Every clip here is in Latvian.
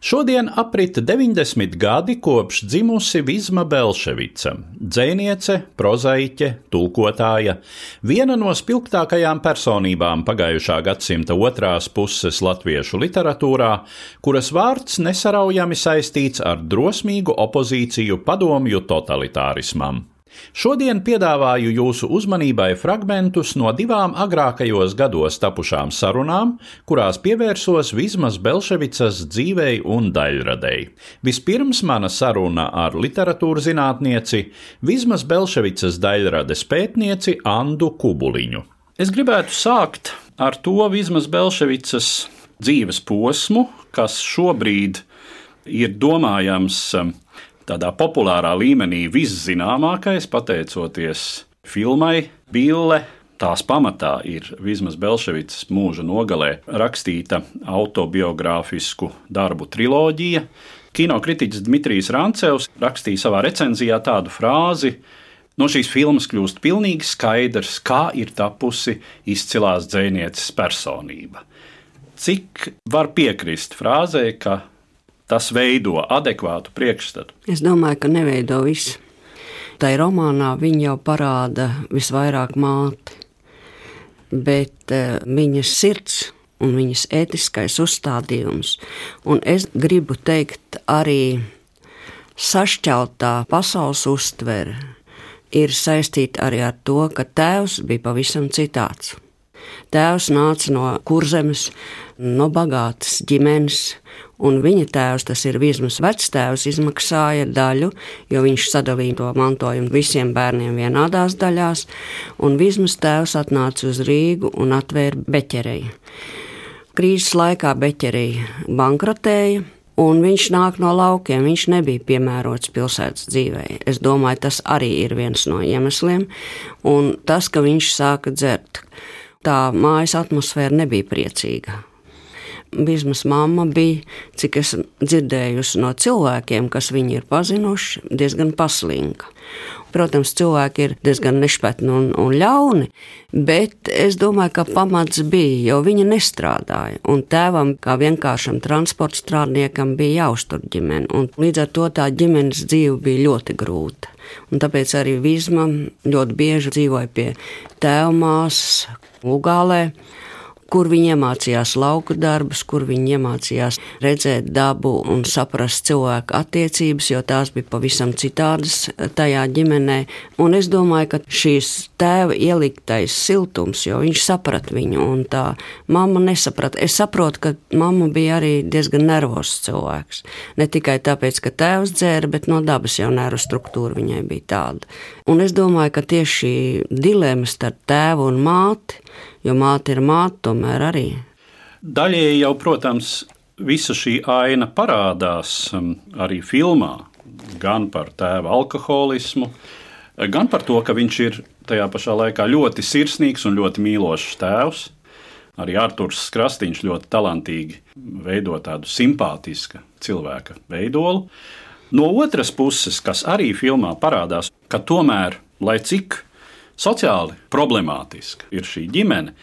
Šodien aprit 90 gadi kopš dzimusi Vizma Belševica, dzēniece, prozaiķe, tulkotāja, viena no spilgtākajām personībām pagājušā gadsimta otrās puses latviešu literatūrā, kuras vārds nesaraujami saistīts ar drosmīgu opozīciju padomju totalitārismam. Šodien piedāvāju jūsu uzmanībai fragmentus no divām agrākajos gados tapušām sarunām, kurās pievērsos Vismas Belševicas dzīvei un daļradei. Vispirms mana saruna ar literatūras zinātnieci, Vismas Belševicas daļrades pētnieci Andu Kubuliņu. Es gribētu sākt ar to Vismas Belševicas dzīves posmu, kas šobrīd ir domājams tādā populārā līmenī viszināmākais, pateicoties filmai Bille. Tās pamatā ir Vismas Belševicas mūža nogalē rakstīta autobiogrāfisku darbu triloģija. Kinokritiķis Dmitrijs Rancevs rakstīja savā recenzijā tādu frāzi: No šīs filmas kļūst pilnīgi skaidrs, kā ir tapusi izcilās dzinieces personība. Cik var piekrist frāzē, ka tas veido adekvātu priekšstatu? Es domāju, ka neveido visu. Tai romānā viņa jau parāda visvairāk māti, bet uh, viņas sirds un viņas ētiskais uzstādījums, un es gribu teikt, arī sašķeltā pasaules uztvere ir saistīta arī ar to, ka tēvs bija pavisam citāds. Tēvs nāca no kurzemes, no bagātas ģimenes, un viņa tēvs, tas ir Vizmas vectēvs, izmaksāja daļu, jo viņš sadalīja to mantojumu visiem bērniem vienādās daļās, un Vizmas tēvs atnāca uz Rīgu un atvēra beķerei. Krīzes laikā beķerei bankrotēja, Un viņš nāk no laukiem, viņš nebija piemērots pilsētas dzīvei. Es domāju, tas arī ir viens no iemesliem. Un tas, ka viņš sāka dzert, tā mājas atmosfēra nebija priecīga. Bizmas mamma bija, cik es dzirdējusi no cilvēkiem, kas viņu ir pazinuši, diezgan paslinka. Protams, cilvēki ir diezgan nešpatni un, un ļauni, bet es domāju, ka pamats bija, jo viņa nestrādāja. Un tēvam, kā vienkāršam transporta strādniekam, bija jāuztur ģimene. Un līdz ar to tā ģimenes dzīve bija ļoti grūta. Un tāpēc arī Vizma ļoti bieži dzīvoja pie tēvmāsas Ugālē kur viņi iemācījās lauku darbus, kur viņi iemācījās redzēt dabu un saprast cilvēku attiecības, jo tās bija pavisam citādas tajā ģimenē. Un es domāju, ka šīs tēva ieliktais siltums, jo viņš saprata viņu, un tā mamma nesaprata. Es saprotu, ka mamma bija arī diezgan nervozs cilvēks. Ne tikai tāpēc, ka tēvs dzēra, bet no dabas jau nervu struktūra viņai bija tāda. Un es domāju, ka tieši šī dilemma starp tēvu un māti jo māte ir māte tomēr arī. Daļēji jau, protams, visa šī aina parādās um, arī filmā. Gan par tēva alkoholismu, gan par to, ka viņš ir tajā pašā laikā ļoti sirsnīgs un ļoti mīlošs tēvs. Arī Arthurs Krastīņš ļoti talantīgi veido tādu simpātisku cilvēka veidolu. No otras puses, kas arī filmā parādās, ka tomēr, lai cik sociāli problemātiska ir šī ģimene,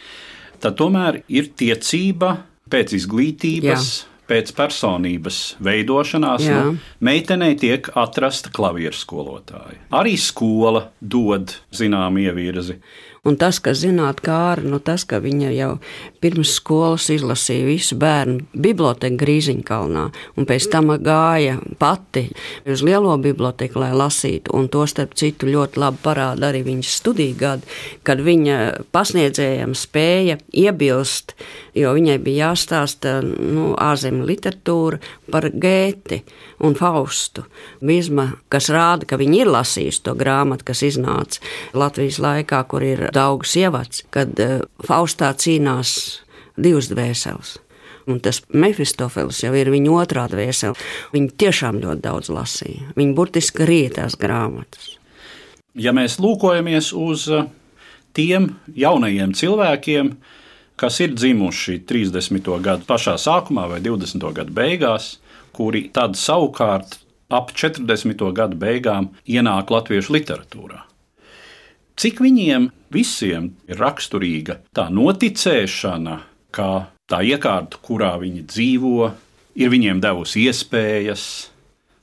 tad tomēr ir tiecība pēc izglītības. Jā. Pēc personības veidošanās nu, meitenei tiek atrasta klavieru skolotāja. Arī skola dod zināmu ievirzi. Un tas, ka zināt, kā arī nu, tas, ka viņa jau pirms skolas izlasīja visu bērnu biblioteku Grīziņkalnā, un pēc tam gāja pati uz lielo biblioteku, lai lasītu. Un to starp citu ļoti labi parāda arī viņas studiju gadi, kad viņa pasniedzējiem spēja iebilst, jo viņai bija jāstāsta nu, ārzemju literatūra par gēti. Un Faustu. Vizma, kas rāda, ka viņi ir lasījuši to grāmatu, kas iznāca Latvijas laikā, kur ir daudz sievats, kad eh, Faustā cīnās divas dvēseles. Un tas Mefistofels jau ir viņa otrā dvēsele. Viņa tiešām ļoti daudz lasīja. Viņa burtiski rietās grāmatas. Ja mēs lūkojamies uz uh, tiem jaunajiem cilvēkiem, kas ir dzimuši 30. gadu pašā sākumā vai 20. gadu beigās, kuri tad savukārt ap 40. gadu beigām ienāk latviešu literatūrā. Cik viņiem visiem ir raksturīga tā noticēšana, ka tā iekārta, kurā viņi dzīvo, ir viņiem devusi iespējas,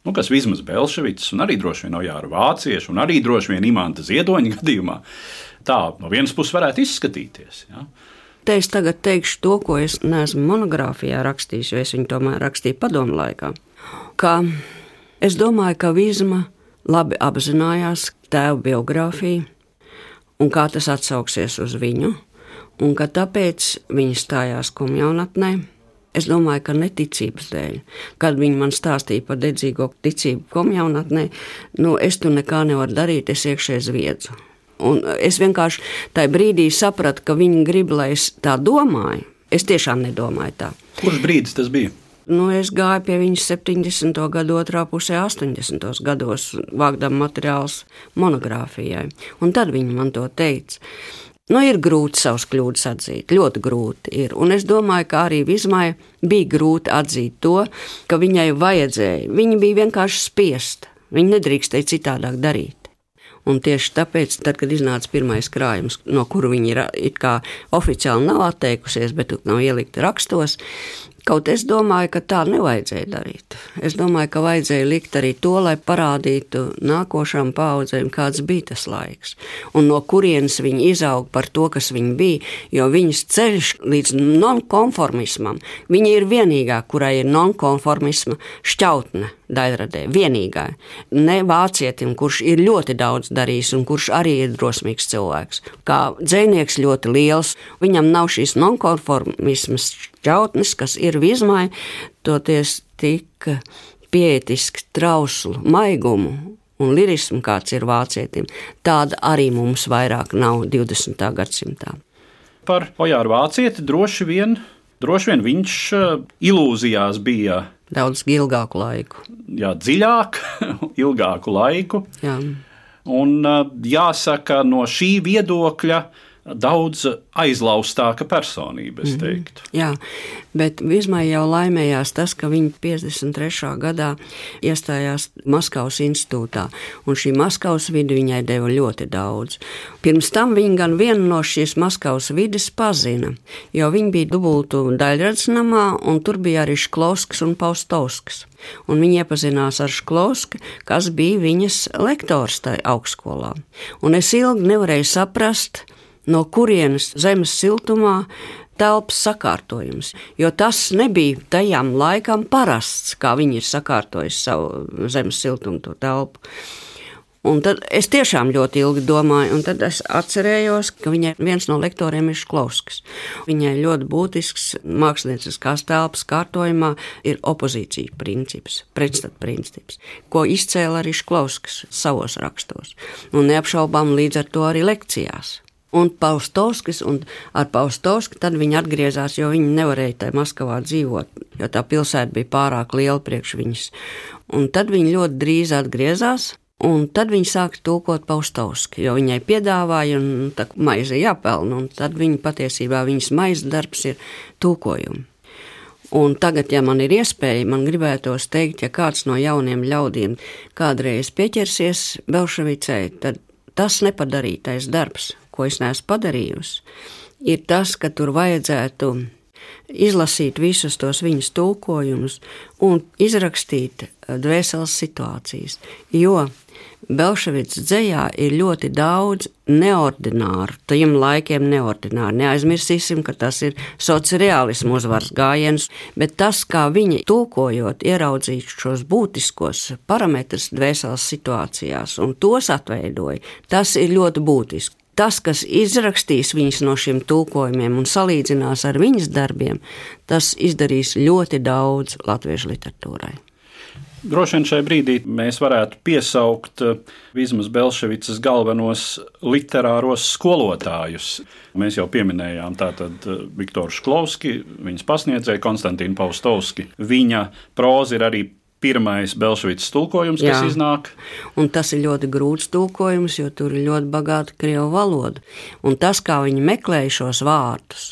nu, kas vismaz Belševics, un arī droši vien Ojāra Vācieši, un arī droši vien Imanta Ziedoņa gadījumā, tā no vienas puses varētu izskatīties. Ja? Te es tagad teikšu to, ko es neesmu monogrāfijā rakstījis, jo es viņu tomēr rakstīju padomu laikā. Ka es domāju, ka Vīzma labi apzinājās tēva biogrāfiju un kā tas atsauksies uz viņu un ka tāpēc viņi stājās kumjaunatnē. Es domāju, ka neticības dēļ, kad viņi man stāstīja par dedzīgo ticību komjaunatnē, nu es tur nekā nevaru darīt, es iekšēji zviedzu. Un es vienkārši tajā brīdī sapratu, ka viņi grib, lai es tā domāju. Es tiešām nedomāju tā. Kurš brīdis tas bija? Nu, es gāju pie viņas 70. gada otrā pusē, 80. gados, vākdam materiālus monogrāfijai. Un tad viņi man to teica. Nu, ir grūti savus kļūdas atzīt, ļoti grūti ir. Un es domāju, ka arī Vizmai bija grūti atzīt to, ka viņai vajadzēja. Viņa bija vienkārši spiesta. Viņa nedrīkstēja citādāk darīt. Un tieši tāpēc, tad, kad iznāca pirmais krājums, no kura viņa ir oficiāli nav atteikusies, bet nav ielikta rakstos, Kaut es domāju, ka tā nevajadzēja darīt. Es domāju, ka vajadzēja likt arī to, lai parādītu nākošām paudzēm, kāds bija tas laiks, un no kurienes viņi izauga par to, kas viņi bija. Jo viņas ceļš līdz nonkonformismam, viņa ir vienīgā, kurai ir nonkonformisma šķautne daļradē. Vienīgā. Ne vācietim, kurš ir ļoti daudz darījis un kurš arī ir drosmīgs cilvēks. Kā dzinieks ļoti liels, viņam nav šīs nonkonformismas šķautnes, kas ir vizmai, toties tik pietiski trauslu maigumu. Un lirismu, kāds ir vācietim, tāda arī mums vairāk nav 20. gadsimtā. Par Ojāru Vācieti droši vien, droši vien viņš eh, ilūzijās bija Daudz ilgāku laiku. Jā, dziļāk, ilgāku laiku. Jā. Un jāsaka, no šī viedokļa daudz aizlaustāka personība, es mhm. teiktu. Mm -hmm. Jā, bet Vizmai jau laimējās tas, ka viņa 53. gadā iestājās Maskavas institūtā, un šī Maskavas vide viņai deva ļoti daudz. Pirms tam viņa gan vienu no šīs Maskavas vides pazina, jo viņa bija dubultu daļradsnamā, un tur bija arī Šklauskas un Paustovskas. Un viņa iepazinās ar Šklausku, kas bija viņas lektors tajā augstskolā. Un es ilgi nevarēju saprast, no kurienes zemes siltumā telpas sakārtojums, jo tas nebija tajām laikam parasts, kā viņi ir sakārtojuši savu zemes siltumu telpu. Un tad es tiešām ļoti ilgi domāju, un tad es atcerējos, ka viņai viens no lektoriem ir Šklauskas. Viņai ļoti būtisks mākslinieckās telpas kārtojumā ir opozīcija princips, pretstat princips, ko izcēla arī Šklauskas savos rakstos, un neapšaubām līdz ar to arī lekcijās un Paustovskis, un ar Paustovski tad viņi atgriezās, jo viņi nevarēja tajā Maskavā dzīvot, jo tā pilsēta bija pārāk liela priekš viņas. Un tad viņi ļoti drīz atgriezās, un tad viņi sāka tulkot Paustovski, jo viņai piedāvāja, un tā maize jāpelna, un tad viņa patiesībā viņas maizes darbs ir tulkojumi. Un tagad, ja man ir iespēja, man gribētos teikt, ja kāds no jauniem ļaudīm kādreiz pieķersies Belševicei, tad tas nepadarītais darbs, ko es neesmu padarījusi, ir tas, ka tur vajadzētu izlasīt visus tos viņas tulkojumus un izrakstīt eh, dvēseles situācijas. Jo Belševicas dzējā ir ļoti daudz neordināru, tiem laikiem neordināru. Neaizmirsīsim, ka tas ir sociālismu uzvaras gājiens, bet tas, kā viņi tulkojot, ieraudzīt šos būtiskos parametrus dvēseles situācijās un tos atveidoja, tas ir ļoti būtiski tas, kas izrakstīs viņas no šiem tulkojumiem un salīdzinās ar viņas darbiem, tas izdarīs ļoti daudz latviešu literatūrai. Droši vien šai brīdī mēs varētu piesaukt eh, Vizmas Belševicas galvenos literāros skolotājus. Mēs jau pieminējām tātad eh, Viktoru Šklovski, viņas pasniedzēju Konstantīnu Paustovski. Viņa próza ir arī pirmais Belšvicas tulkojums, Jā. kas iznāk. Un tas ir ļoti grūts tulkojums, jo tur ir ļoti bagāta krievu valoda. Un tas, kā viņi meklēja šos vārdus,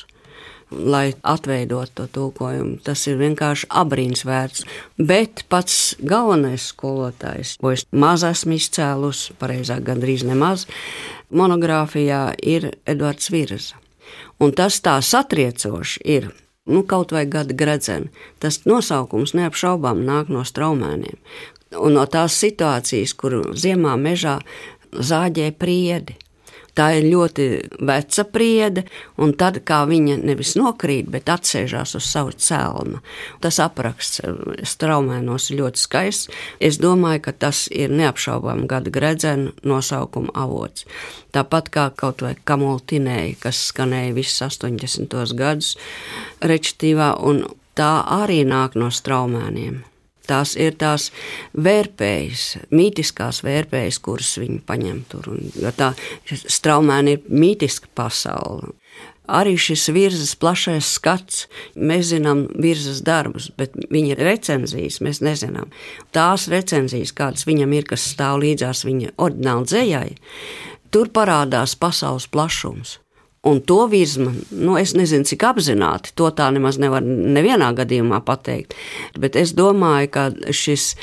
lai atveidotu to tulkojumu. Tas ir vienkārši abrīns vērts. Bet pats galvenais skolotājs, ko es maz esmu izcēlus, pareizāk gandrīz nemaz, monogrāfijā ir Edvards Virza. Un tas tā satriecoši ir. Nu, kaut vai gada gredzeni. Tas nosaukums neapšaubām nāk no straumēniem. Un no tās situācijas, kur ziemā mežā zāģē priedi. Tā ir ļoti veca priede, un tad kā viņa nevis nokrīt, bet atsēžās uz savu cēlnu. Tas apraksts straumēnos ļoti skaists. Es domāju, ka tas ir neapšaubām gada gredzena nosaukuma avots. Tāpat kā kaut vai kamultinēja, kas skanēja visus 80. gadus rečtīvā, un tā arī nāk no straumēniem. Tās ir tās vērpējas, mītiskās vērpējas, kuras viņi paņem tur. Un, jo tā straumēna ir mītiska pasaule. Arī šis virsmas plašais skats, mēs zinām virsmas darbus, bet viņa recenzijas mēs nezinām. Tās recenzijas, kādas viņam ir, kas stāv līdzās viņa oriģināla dzējai, tur parādās pasaules plašums. Un to virsmu, nu, es nezinu, cik apzināti, to tā nemaz nevar nevienā gadījumā pateikt. Bet es domāju, ka šis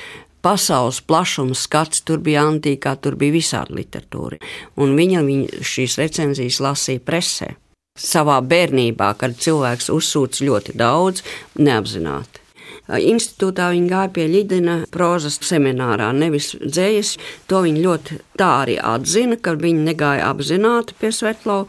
pasaules plašuma skats tur bija antīkā, tur bija visādi literatūra. Un viņa, viņa šīs recenzijas lasīja presē. Savā bērnībā, kad cilvēks uzsūc ļoti daudz, neapzināti. Institūtā viņa gāja pie Lidina prozas seminārā, nevis dzējas. To viņa ļoti tā arī atzina, ka viņa negāja apzināti pie Svetlova,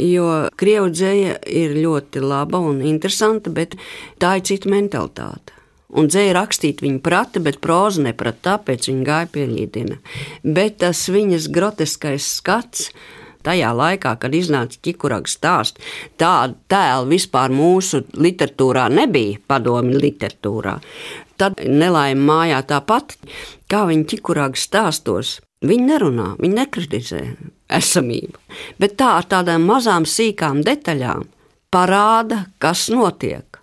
jo krievu dzēja ir ļoti laba un interesanta, bet tā ir cita mentalitāte. Un dzēja rakstīt viņa prata, bet próza neprata, tāpēc viņa gāja pie Lidina. Bet tas viņas groteskais skats tajā laikā, kad iznāca ķikuraga stāsts, tādu tēlu vispār mūsu literatūrā nebija, padomi literatūrā. Tad nelaime mājā tāpat, kā viņi ķikuraga stāstos. Viņi nerunā, viņi nekritizē esamību, bet tā ar tādām mazām, sīkām detaļām parāda, kas notiek.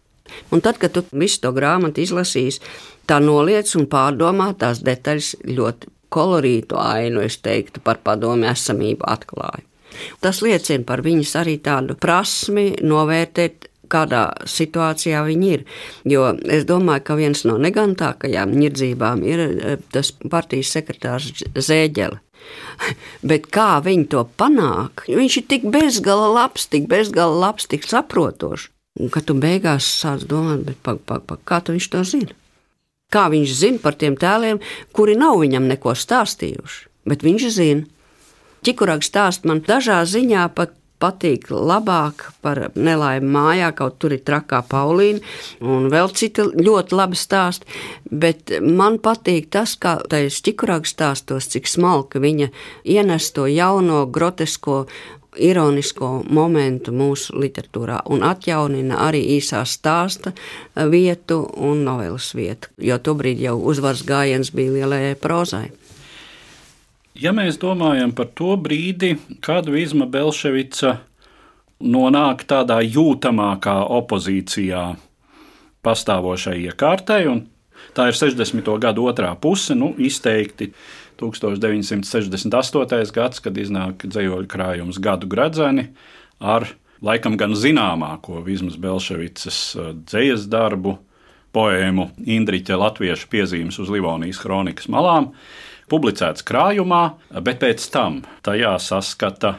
Un tad, kad tu visu to grāmatu izlasīsi, tā noliec un pārdomā tās detaļas ļoti kolorītu ainu, es teiktu, par padomu esamību atklāja. Tas liecina par viņas arī tādu prasmi novērtēt kādā situācijā viņi ir. Jo es domāju, ka viens no negantākajām nirdzībām ir eh, tas partijas sekretārs Zēģele. Bet kā viņi to panāk? Viņš ir tik bezgala labs, tik bezgala labs, tik saprotošs. Un kad tu beigās sāc domāt, pag, pag, pag, kā viņš to zina? Kā viņš zina par tiem tēliem, kuri nav viņam neko stāstījuši, bet viņš zina. Čikurāks stāst man dažā ziņā pat patīk labāk par nelaimi mājā, kaut tur ir trakā Paulīna un vēl citi ļoti labi stāsti. Bet man patīk tas, kā tajos čikurāks stāstos, cik smalka viņa ienes to jauno, grotesko ironisko momentu mūsu literatūrā un atjaunina arī īsā stāsta vietu un novelas vietu, jo tobrīd jau uzvaras gājiens bija lielajai prozai. Ja mēs domājam par to brīdi, kad Vizma Belševica nonāk tādā jūtamākā opozīcijā pastāvošai iekārtai, un tā ir 60. gada otrā puse, nu, izteikti 1968. gads, kad iznāk dzējoļu krājums gadu gradzeni ar laikam gan zināmāko Vizmas Belševicas uh, dzējas darbu, poēmu Indriķa latviešu piezīmes uz Livonijas kronikas malām publicēts krājumā, bet pēc tam tajā saskata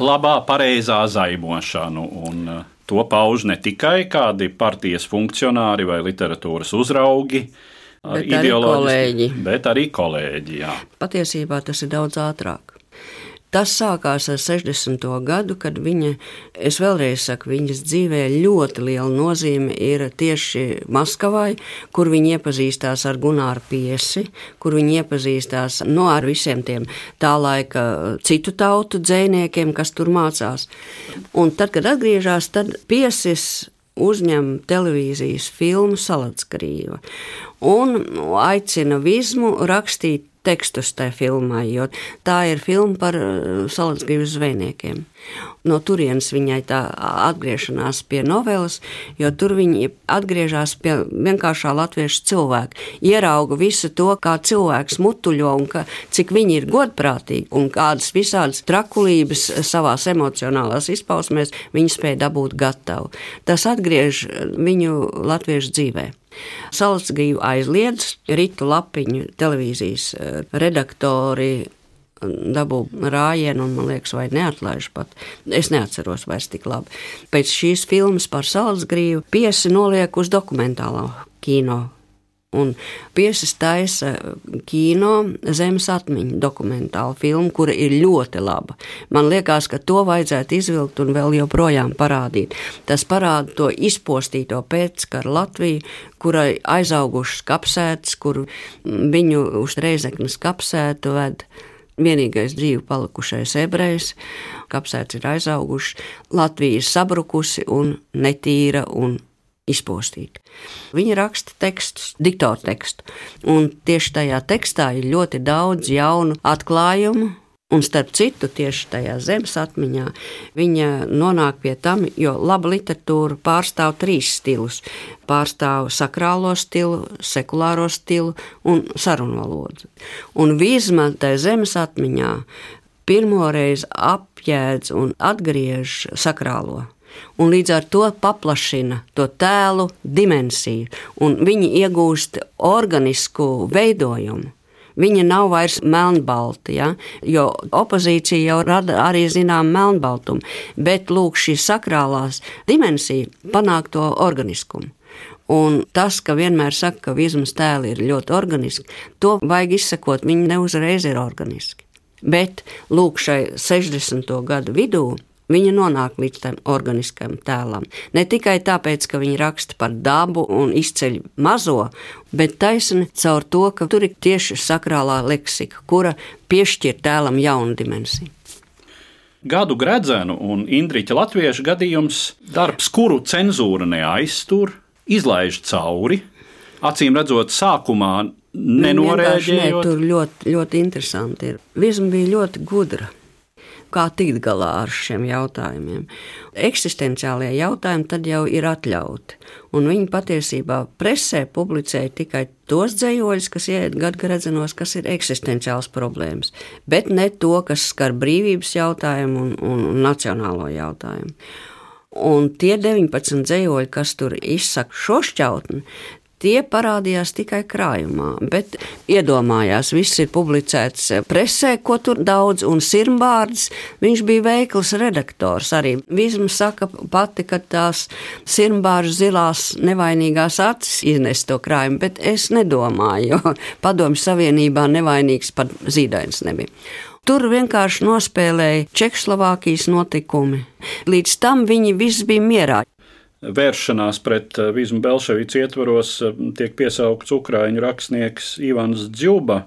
labā, pareizā zaimošanu. Un, uh, To pauž ne tikai kādi partijas funkcionāri vai literatūras uzraugi, bet arī kolēģi. Bet arī kolēģi jā. Patiesībā tas ir daudz ātrāk. Tas sākās ar 60. gadu, kad viņa, es vēlreiz saku, viņas dzīvē ļoti liela nozīme ir tieši Maskavai, kur viņa iepazīstās ar Gunāru Piesi, kur viņa iepazīstās no nu, ar visiem tiem tā laika citu tautu dzēniekiem, kas tur mācās. Un tad, kad atgriežas, tad Piesis uzņem televīzijas filmu Salatskrīva un aicina Vizmu rakstīt tekstus tajā filmā, jo tā ir filma par uh, salacgrības zvejniekiem. No turienes viņai tā atgriešanās pie novelas, jo tur viņi atgriežas pie vienkāršā latviešu cilvēka. Ierauga visu to, kā cilvēks mutuļo un ka, cik viņi ir godprātīgi un kādas visādas trakulības savās emocionālās izpausmēs viņi spēja dabūt gatavu. Tas atgriež viņu latviešu dzīvēm. Salsgrīvu aizliedz Ritu Lapiņu televīzijas eh, redaktori dabū rājienu, un man liekas, vai neatlaiž pat. Es neatceros vairs tik labi. Pēc šīs filmas par Salsgrīvu piesi noliek uz dokumentālo kino Un Piesis taisa kino zemes atmiņu dokumentālu filmu, kura ir ļoti laba. Man liekas, ka to vajadzētu izvilkt un vēl joprojām parādīt. Tas parāda to izpostīto pēckara Latviju, kurai aizaugušas kapsētas, kur viņu uz reizeknas kapsētu ved vienīgais dzīvi palikušais ebrejs, kapsēts ir aizauguši, Latvija ir sabrukusi un netīra un izpostīta. Viņa raksta tekstus, diktoru tekstu, un tieši tajā tekstā ir ļoti daudz jaunu atklājumu. Un starp citu, tieši tajā zemes atmiņā viņa nonāk pie tam, jo laba literatūra pārstāv trīs stilus. Pārstāv sakrālo stilu, sekulāro stilu un sarunu valodu. Un vizma tajā zemes atmiņā pirmoreiz apjēdz un atgriež sakrālo un līdz ar to paplašina to tēlu dimensiju, un viņi iegūst organisku veidojumu. Viņa nav vairs melnbalta, ja? jo opozīcija jau rada arī zināmu melnbaltumu, bet lūk, šī sakrālās dimensija panāk to organiskumu. Un tas, ka vienmēr saka, ka vizmas tēli ir ļoti organiski, to vajag izsekot, viņi neuzreiz ir organiski. Bet lūk, šai 60. gadu vidū Viņa nonāk līdz tam organiskam tēlam. Ne tikai tāpēc, ka viņa raksta par dabu un izceļ mazo, bet taisni caur to, ka tur ir tieši sakrālā leksika, kura piešķir tēlam jaunu dimensiju. Gadu gredzenu un Indriča latviešu gadījums, darbs, kuru cenzūra neaiztur, izlaiž cauri. Acīm redzot, sākumā nenorēģējot. Ne, tur ļoti, ļoti interesanti ir. Visma bija ļoti gudra kā tikt galā ar šiem jautājumiem. Eksistenciālie jautājumi tad jau ir atļauti, un viņi patiesībā presē publicēja tikai tos dzējoļus, kas iet gadgadzenos, kas ir eksistenciāls problēmas, bet ne to, kas skar brīvības jautājumu un, un, un nacionālo jautājumu. Un tie 19 dzējoļi, kas tur izsaka šo šķautni, Tie parādījās tikai krājumā, bet iedomājās, viss ir publicēts presē, ko tur daudz, un Sirmbārds, viņš bija veikls redaktors arī. Vizma saka pati, ka tās Sirmbārs zilās nevainīgās acis iznes to krājumu, bet es nedomāju, jo padomju savienībā nevainīgs pat zīdains nebija. Tur vienkārši nospēlēja Čehoslovākijas notikumi. Līdz tam viņi visi bija mierā vēršanās pret eh, Vīzmu Belševicu ietvaros eh, tiek piesaukts Ukrāņu rakstnieks Ivans Džuba.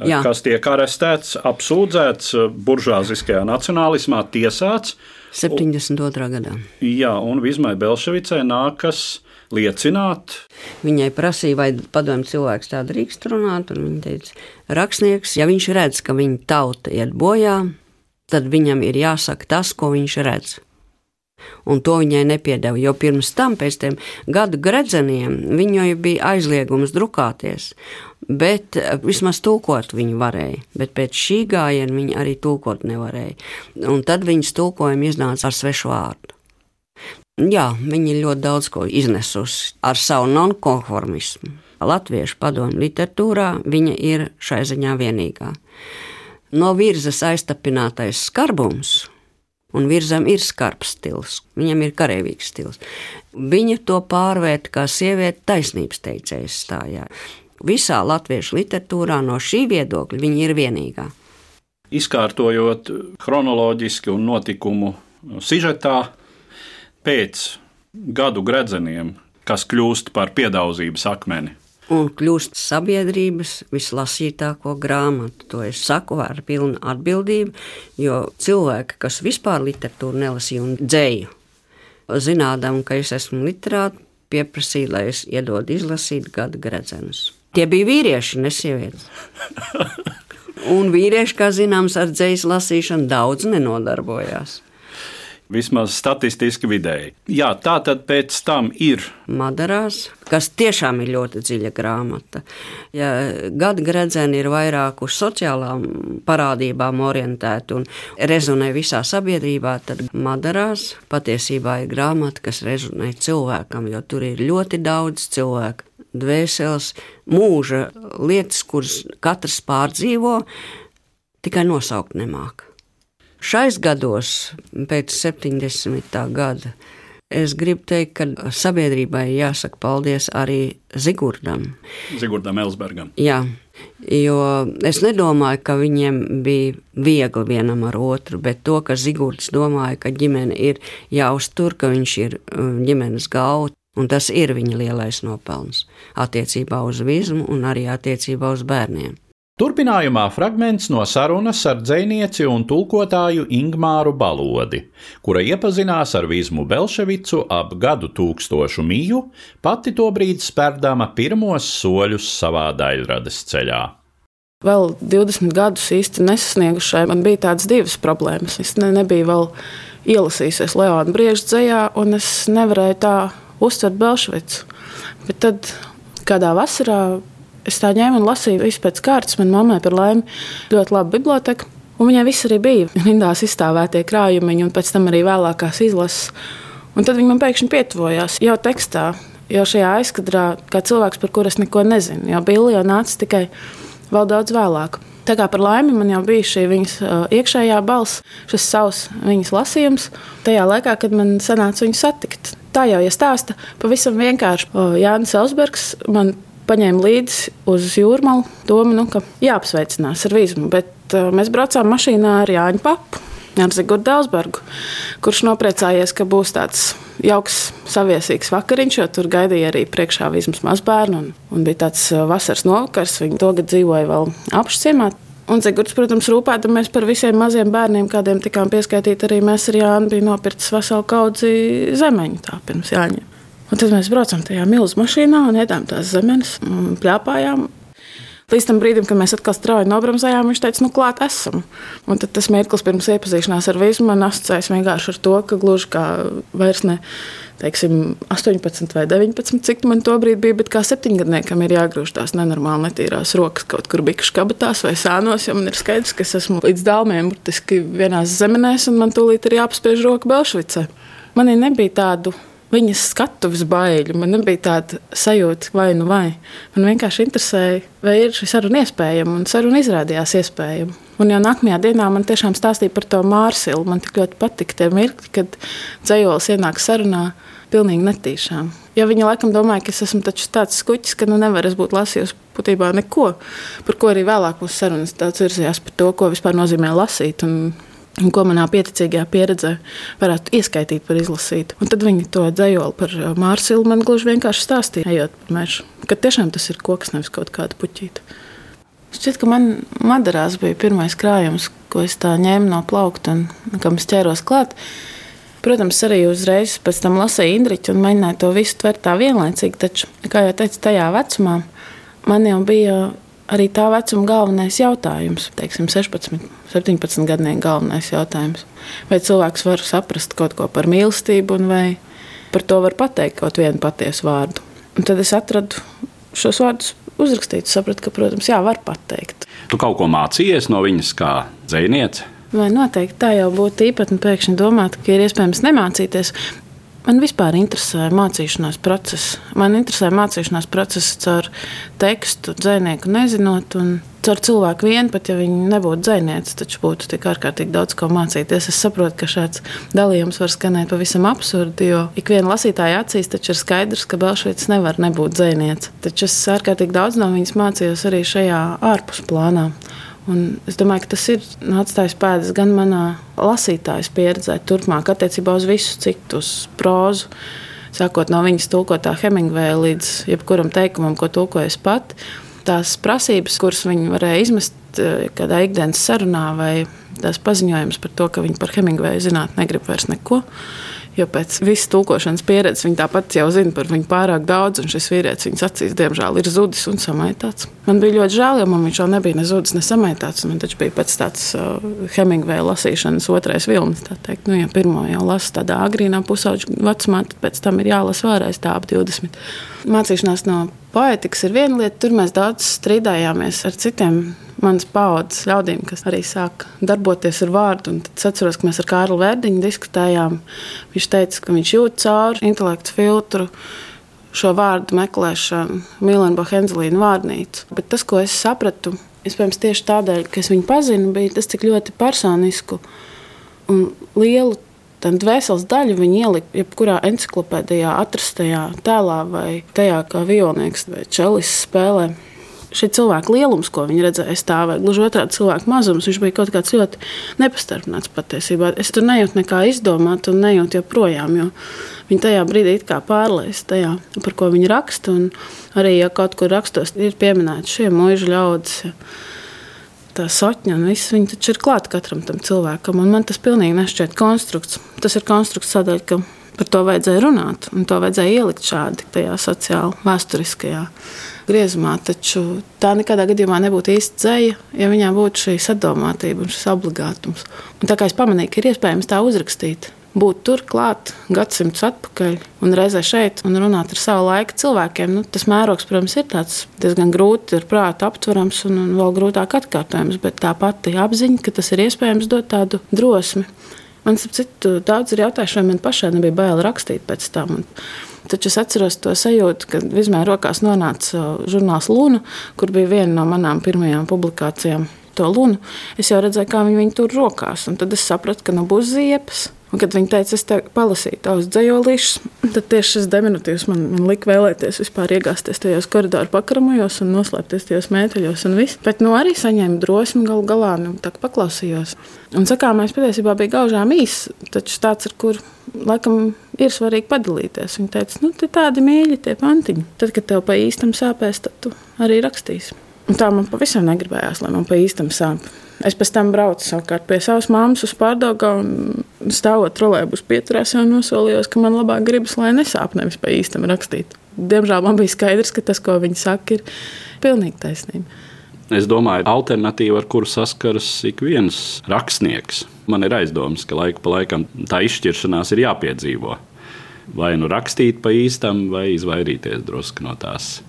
Eh, Jā. Kas tiek arestēts, apsūdzēts buržāziskajā nacionālismā, tiesāts. 72. gadā. Jā, un Vizmai Belševicai nākas liecināt. Viņai prasīja, vai padomju cilvēks tā drīkst runāt, un viņa teica, rakstnieks, ja viņš redz, ka viņa tauta iet bojā, tad viņam ir jāsaka tas, ko viņš redz un to viņai nepiedeva. Jo pirms tam, pēc tam gadu gredzeniem, viņai bija aizliegums drukāties. Bet eh, vismaz tulkot viņa varēja, bet pēc šī gājiena viņa arī tulkot nevarēja. Un tad viņas tulkojumi iznāca ar svešu vārdu. Jā, viņa ļoti daudz ko iznesusi ar savu nonkonformismu. Latviešu padomju literatūrā viņa ir šai ziņā vienīgā. No virzas aiztapinātais skarbums Un virzam ir skarbs stils, viņam ir karavīgs stils. Viņa to pārvērt kā sieviete taisnības teicējas stājā. Visā latviešu literatūrā no šī viedokļa viņa ir vienīgā. Izkārtojot chronoloģiski un notikumu sižetā, pēc gadu gredzeniem, kas kļūst par piedaudzības akmeni, un kļūst sabiedrības vislasītāko grāmatu. To es saku ar pilnu atbildību, jo cilvēki, kas vispār literatūru nelasīja un dzēju, zinādam, ka es esmu literāts, pieprasīja, lai es iedodu izlasīt gada gredzenus. Tie bija vīrieši, ne sievietes. Un vīrieši, kā zināms, ar dzīs lasīšanu daudz nenodarbojās. Vismaz statistiski vidēji. Jā, tā tad pēc tam ir. Madarās, kas tiešām ir ļoti dziļa grāmata. Ja gada gredzeni ir vairāk uz sociālām parādībām orientēta un rezonē visā sabiedrībā, tad Madarās patiesībā ir grāmata, kas rezonē cilvēkam, jo tur ir ļoti daudz cilvēku. Dvēseles, mūža lietas, kuras katrs pārdzīvo, tikai nosaukt nemāca. Šais gados, pēc 70. gada, es gribu teikt, ka sabiedrībai jāsaka paldies arī Zigurdam. Zigurdam Elsbergam. Jā, jo es nedomāju, ka viņiem bija viegli vienam ar otru, bet to, ka Zigurds domāja, ka ģimene ir jāuztur, ka viņš ir um, ģimenes galva. Un tas ir viņa lielais nopelns attiecībā uz vizmu un arī attiecībā uz bērniem. Turpinājumā fragments no sarunas ar dzinieci un tulkotāju Ingmāru Balodi, kura iepazinās ar Vizmu Belševicu ap gadu tūkstošu miju, pati tobrīd spērdama pirmos soļus savā daļradas ceļā. Vēl 20 gadus īsti nesasniegušai, man bija tādas divas problēmas. Es ne, nebiju vēl ielasījusies Leona Brieža dzējā, un es nevarēju tā uztvert Belševicu. Bet tad kādā vasarā Es tā ņēmu un lasīju visu pēc kārtas. Manā mammai par laimi ļoti laba biblioteka. Un viņai viss arī bija. Rindās izstāvētie krājumi, un pēc tam arī vēlākās izlases. Un tad viņa man pēkšņi pietuvojās jau tekstā, jau šajā aizkadrā, kā cilvēks, par kuru es neko nezinu. Jo jau nāca tikai vēl daudz vēlāk. Tā kā par laimi man jau bija šī viņas uh, iekšējā balss, šis savs viņas lasījums, tajā laikā, kad man sanāca viņu satikt. Tā jau ir ja stāsta pavisam vienkārši. Jānis Elsbergs man paņēma līdzi uz jūrmālu domu, nu, ka jāapsveicinās ar vīzumu. Bet uh, mēs braucām mašīnā ar Jāņu Papu. Ar Zigordu Dārzbergu, kurš nopriecājies, ka būs tāds jauks, saviesīgs vakariņš, jo tur gaidīja arī priekšā vismaz mazbērnu. Un, un bija tāds uh, vasaras novakars, viņi to gadu dzīvoja vēl apšciemā. Un Zigords, protams, rūpēdamies par visiem maziem bērniem, kādiem tikām pieskaitīti arī mēs ar Jānu, bija nopircis veselu kaudzi zemeņu tā pirms Jāņa. Un tad mēs braucām tajā milzu mašīnā un ēdām tās zemes, plēpājām. Līdz tam brīdim, kad mēs atkal strauji nobremzējām, viņš teica, nu, klāt esam. Un tad tas mirklis pirms iepazīšanās ar visu man asociējas vienkārši ar to, ka gluži kā vairs ne teiksim, 18 vai 19, cik man to brīdi bija, bet kā septiņgadniekam ir jāgrūž tās nenormāli netīrās rokas kaut kur bikšu kabatās vai sānos, jo man ir skaidrs, ka es esmu līdz dālmiem burtiski vienās zemenēs un man tūlīt ir jāpaspiež roka Belšvicē. Man nebija tādu viņas skatuves baiļu. Man nebija tāda sajūta, vai nu vai. Man vienkārši interesēja, vai ir šī saruna iespējama, un saruna izrādījās iespējama. Un jau nākamajā dienā man tiešām stāstīja par to Mārsilu. Man tik ļoti patika tie mirkļi, kad dzējolis ienāk sarunā pilnīgi netīšām. Jo viņa laikam domāja, ka es esmu tāds skuķis, ka nu nevaru būt lasījusi būtībā neko, par ko arī vēlāk mūsu sarunas daudz virzījās par to, ko vispār nozīmē lasīt. Un un ko manā pieticīgajā pieredzē varētu ieskaitīt par izlasīt. Un tad viņi to dzējoli par uh, Mārciņu man gluži vienkārši stāstīja, ejot pa mežu, ka tiešām tas ir koks, nevis kaut kāda puķīta. Šķiet, ka man Madarās bija pirmais krājums, ko es tā ņēmu no plaukta un kam es ķēros klāt. Protams, arī uzreiz pēc tam lasīju Indriču un mēģināju to visu tvert tā vienlaicīgi, taču, kā jau teicu, tajā vecumā man jau bija arī tā vecuma galvenais jautājums, teiksim, 16, 17 gadnieku galvenais jautājums. Vai cilvēks var saprast kaut ko par mīlestību, vai par to var pateikt kaut vienu patiesu vārdu. Un tad es atradu šos vārdus uzrakstīt, sapratu, ka, protams, jā, var pateikt. Tu kaut ko mācījies no viņas kā dzēniece? Vai noteikti tā jau būtu īpatni pēkšņi domāt, ka ir iespējams nemācīties. Man vispār interesē mācīšanās process. Man interesē mācīšanās process caur tekstu, dzinieku nezinot. Caur cilvēku vien, pat ja viņi nebūtu dzinieci, taču būtu tik ārkārtīgi daudz ko mācīties. Es saprotu, ka šāds dalījums var skanēt pavisam absurdi, jo ik viena lasītāja acīs taču ir skaidrs, ka Belšvits nevar nebūt dzinieks. Taču es ārkārtīgi daudz no viņas mācījos arī šajā ārpusplānā. Un es domāju, ka tas ir atstājis pēdas gan manā lasītājas pieredzē, turpmāk attiecībā uz visu citu, uz prózu. Sākot no viņas tulkotā Hemingveja līdz jebkuram teikumam, ko tulkojas pat. Tās prasības, kuras viņi varēja izmest eh, kādā ikdienas sarunā, vai tās paziņojums par to, ka viņi par Hemingveju zināt negrib vairs neko. Jo pēc visas tulkošanas pieredzes viņa tāpat jau zina par viņu pārāk daudz, un šis vīrietis viņas acīs, diemžēl, ir zudis un samaitāts. Man bija ļoti žēl, jo man viņš jau nebija ne zudis, ne samaitāts. Man taču bija pēc tāds uh, Hemingveja lasīšanas otrais vilnis. Nu, ja pirmo jau lasu tādā agrīnā pusauģa vecumā, tad pēc tam ir jālasa vēlreiz tā ap 20. Mācīšanās no poetikas ir viena lieta, tur mēs daudz strīdājāmies ar citiem manas paudzes ļaudīm, kas arī sāk darboties ar vārdu. Es atceros, ka mēs ar Kārlu Vērdiņu diskutējām. Viņš teica, ka viņš jūt cauri intelektu filtru šo vārdu meklēšanu, Milāna Bohenzelīna vārnīcu. Bet tas, ko es sapratu, iespējams, tieši tādēļ, ka es viņu pazinu, bija tas, cik ļoti personisku un lielu tādu dvēseles daļu viņi ielika jebkurā encyklopēdijā atrastajā tēlā vai tajā, kā violnieks vai čelis spēlē šī cilvēka lielums, ko viņi redzēja stāvē, gluži otrādi cilvēka mazums, viņš bija kaut kāds ļoti nepastarpināts patiesībā. Es tur nejūtu nekā izdomāt un nejūtu joprojām, jo viņi tajā brīdī it kā pārlaist tajā, par ko viņi raksta. Un arī, ja kaut kur rakstos, ir pieminēti šie mūža ļaudis. Tā sakņa, un viss viņi taču ir klāti katram tam cilvēkam. Un man tas pilnīgi nešķiet konstrukts. Tas ir konstrukts tādēļ, ka par to vajadzēja runāt, un to vajadzēja ielikt šādi tajā sociāli vēsturiskajā griezumā. Taču tā nekādā gadījumā nebūtu īsta dzēja, ja viņā būtu šī sadomātība un šis obligātums. Un tā kā es pamanīju, ka ir iespējams tā uzrakstīt. Būt tur klāt gadsimtus atpakaļ, un reizē šeit, un runāt ar savu laiku cilvēkiem. Nu, tas mērogs, protams, ir diezgan grūti, ir prāta aptverams un, un vēl grūtāk atkārtojams, bet tā pati apziņa, ka tas ir iespējams, dot tādu drosmi. Man, ap citu, daudz ir jautājuši, vai man pašai nebija bail rakstīt pēc tam. Un, Taču es atceros to sajūtu, kad Vizmē rokās nonāca žurnāls Luna, kur bija viena no manām pirmajām publikācijām. To lunu es jau redzēju, kā viņi viņu tur rokās. Tad es sapratu, ka nu būs ziepes. Un, kad viņi teica, es tev palasīju tavus dzējolīšus, tad tieši šis deminutīvs man, man lika vēlēties vispār iegāzties tajos koridoru pakaramajos un noslēpties tajos mēteļos. Bet nu, arī saņēmu drosmi galu galā, nu, tā kā paklausījos. Un sakāmais patiesībā bija gaužām īss, taču tāds, ar kur laikam ir svarīgi padalīties. Viņa teica, nu, tie tādi mīļi, tie pantiņi. Tad, kad tev pa īstam sāpēs, tad tu arī rakstīsi. Un tā man pavisam negribējās, lai man pa īstam sāp. Es pēc tam braucu savukārt pie savas mammas uz pārdaugu un stāvot trolēļus pieturēs, jau nosolījos, ka man labāk gribas, lai nesāp nevis pa īstam rakstīt. Diemžēl man bija skaidrs, ka tas, ko viņi saka, ir pilnīgi taisnība. Es domāju, alternatīva, ar kuru saskaras ik viens rakstnieks. Man ir aizdoms, ka laika pa laikam tā izšķiršanās ir jāpiedzīvo. Vai nu rakstīt pa īstam, vai izvairīties drusku no tās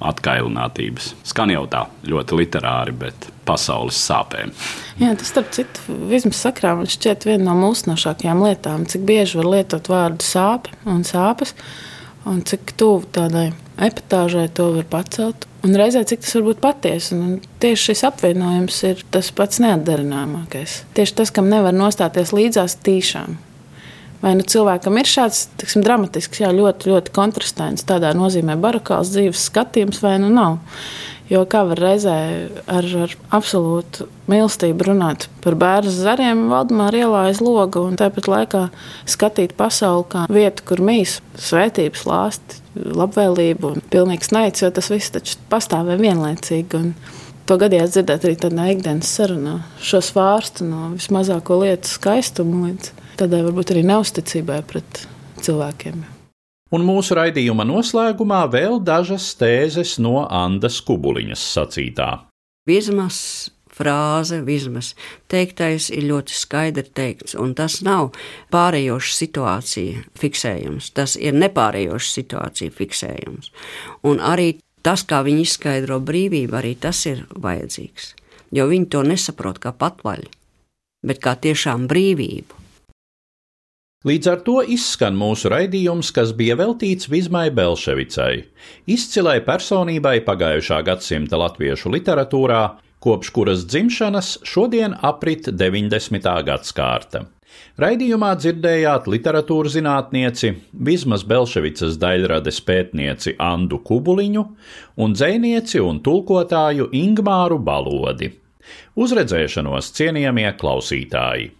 atkailinātības. Skan jau tā ļoti literāri, bet pasaules sāpēm. Jā, tas, starp citu, vismaz sakrā man šķiet viena no mūsinošākajām lietām, cik bieži var lietot vārdu sāpe un sāpes, un cik tuvu tādai epitāžai to var pacelt. Un reizē cik tas var būt patiesi. Un tieši šis apvienojums ir tas pats neatdarināmākais. Tieši tas, kam nevar nostāties līdzās tīšām. Vai nu cilvēkam ir šāds tiksim, dramatisks, jā, ļoti, ļoti kontrastains, tādā nozīmē barakāls dzīves skatījums, vai nu nav. Jo kā var reizē ar, ar absolūtu mīlestību runāt par bērnu zariem, Valdemāra ielā aiz loga, un tāpat laikā skatīt pasauli kā vietu, kur mīs svētības lāsti, labvēlību un pilnīgs naids, jo tas viss taču pastāvē vienlaicīgi. Un to gadījās dzirdēt arī tādā ikdienas sarunā. Šo svārstu no vismazāko lietu skaistumu līdz tādai varbūt arī neusticībai pret cilvēkiem. Un mūsu raidījuma noslēgumā vēl dažas tēzes no Andas Kubuliņas sacītā. Vismaz frāze, vismaz teiktais ir ļoti skaidri teikts, un tas nav pārējoša situācija fiksējums, tas ir nepārējoša situācija fiksējums. Un arī tas, kā viņi izskaidro brīvību, arī tas ir vajadzīgs, jo viņi to nesaprot kā patvaļu, bet kā tiešām brīvību. Līdz ar to izskan mūsu raidījums, kas bija veltīts Vizmai Belševicai, izcilai personībai pagājušā gadsimta latviešu literatūrā, kopš kuras dzimšanas šodien aprit 90. gadsimta. Raidījumā dzirdējāt literatūras zinātnieci, Vizmas Belševicas daļrades pētnieci Andu Kubuliņu un dzēnieci un tulkotāju Ingmāru Balodi. Uzredzēšanos cienījamie klausītāji!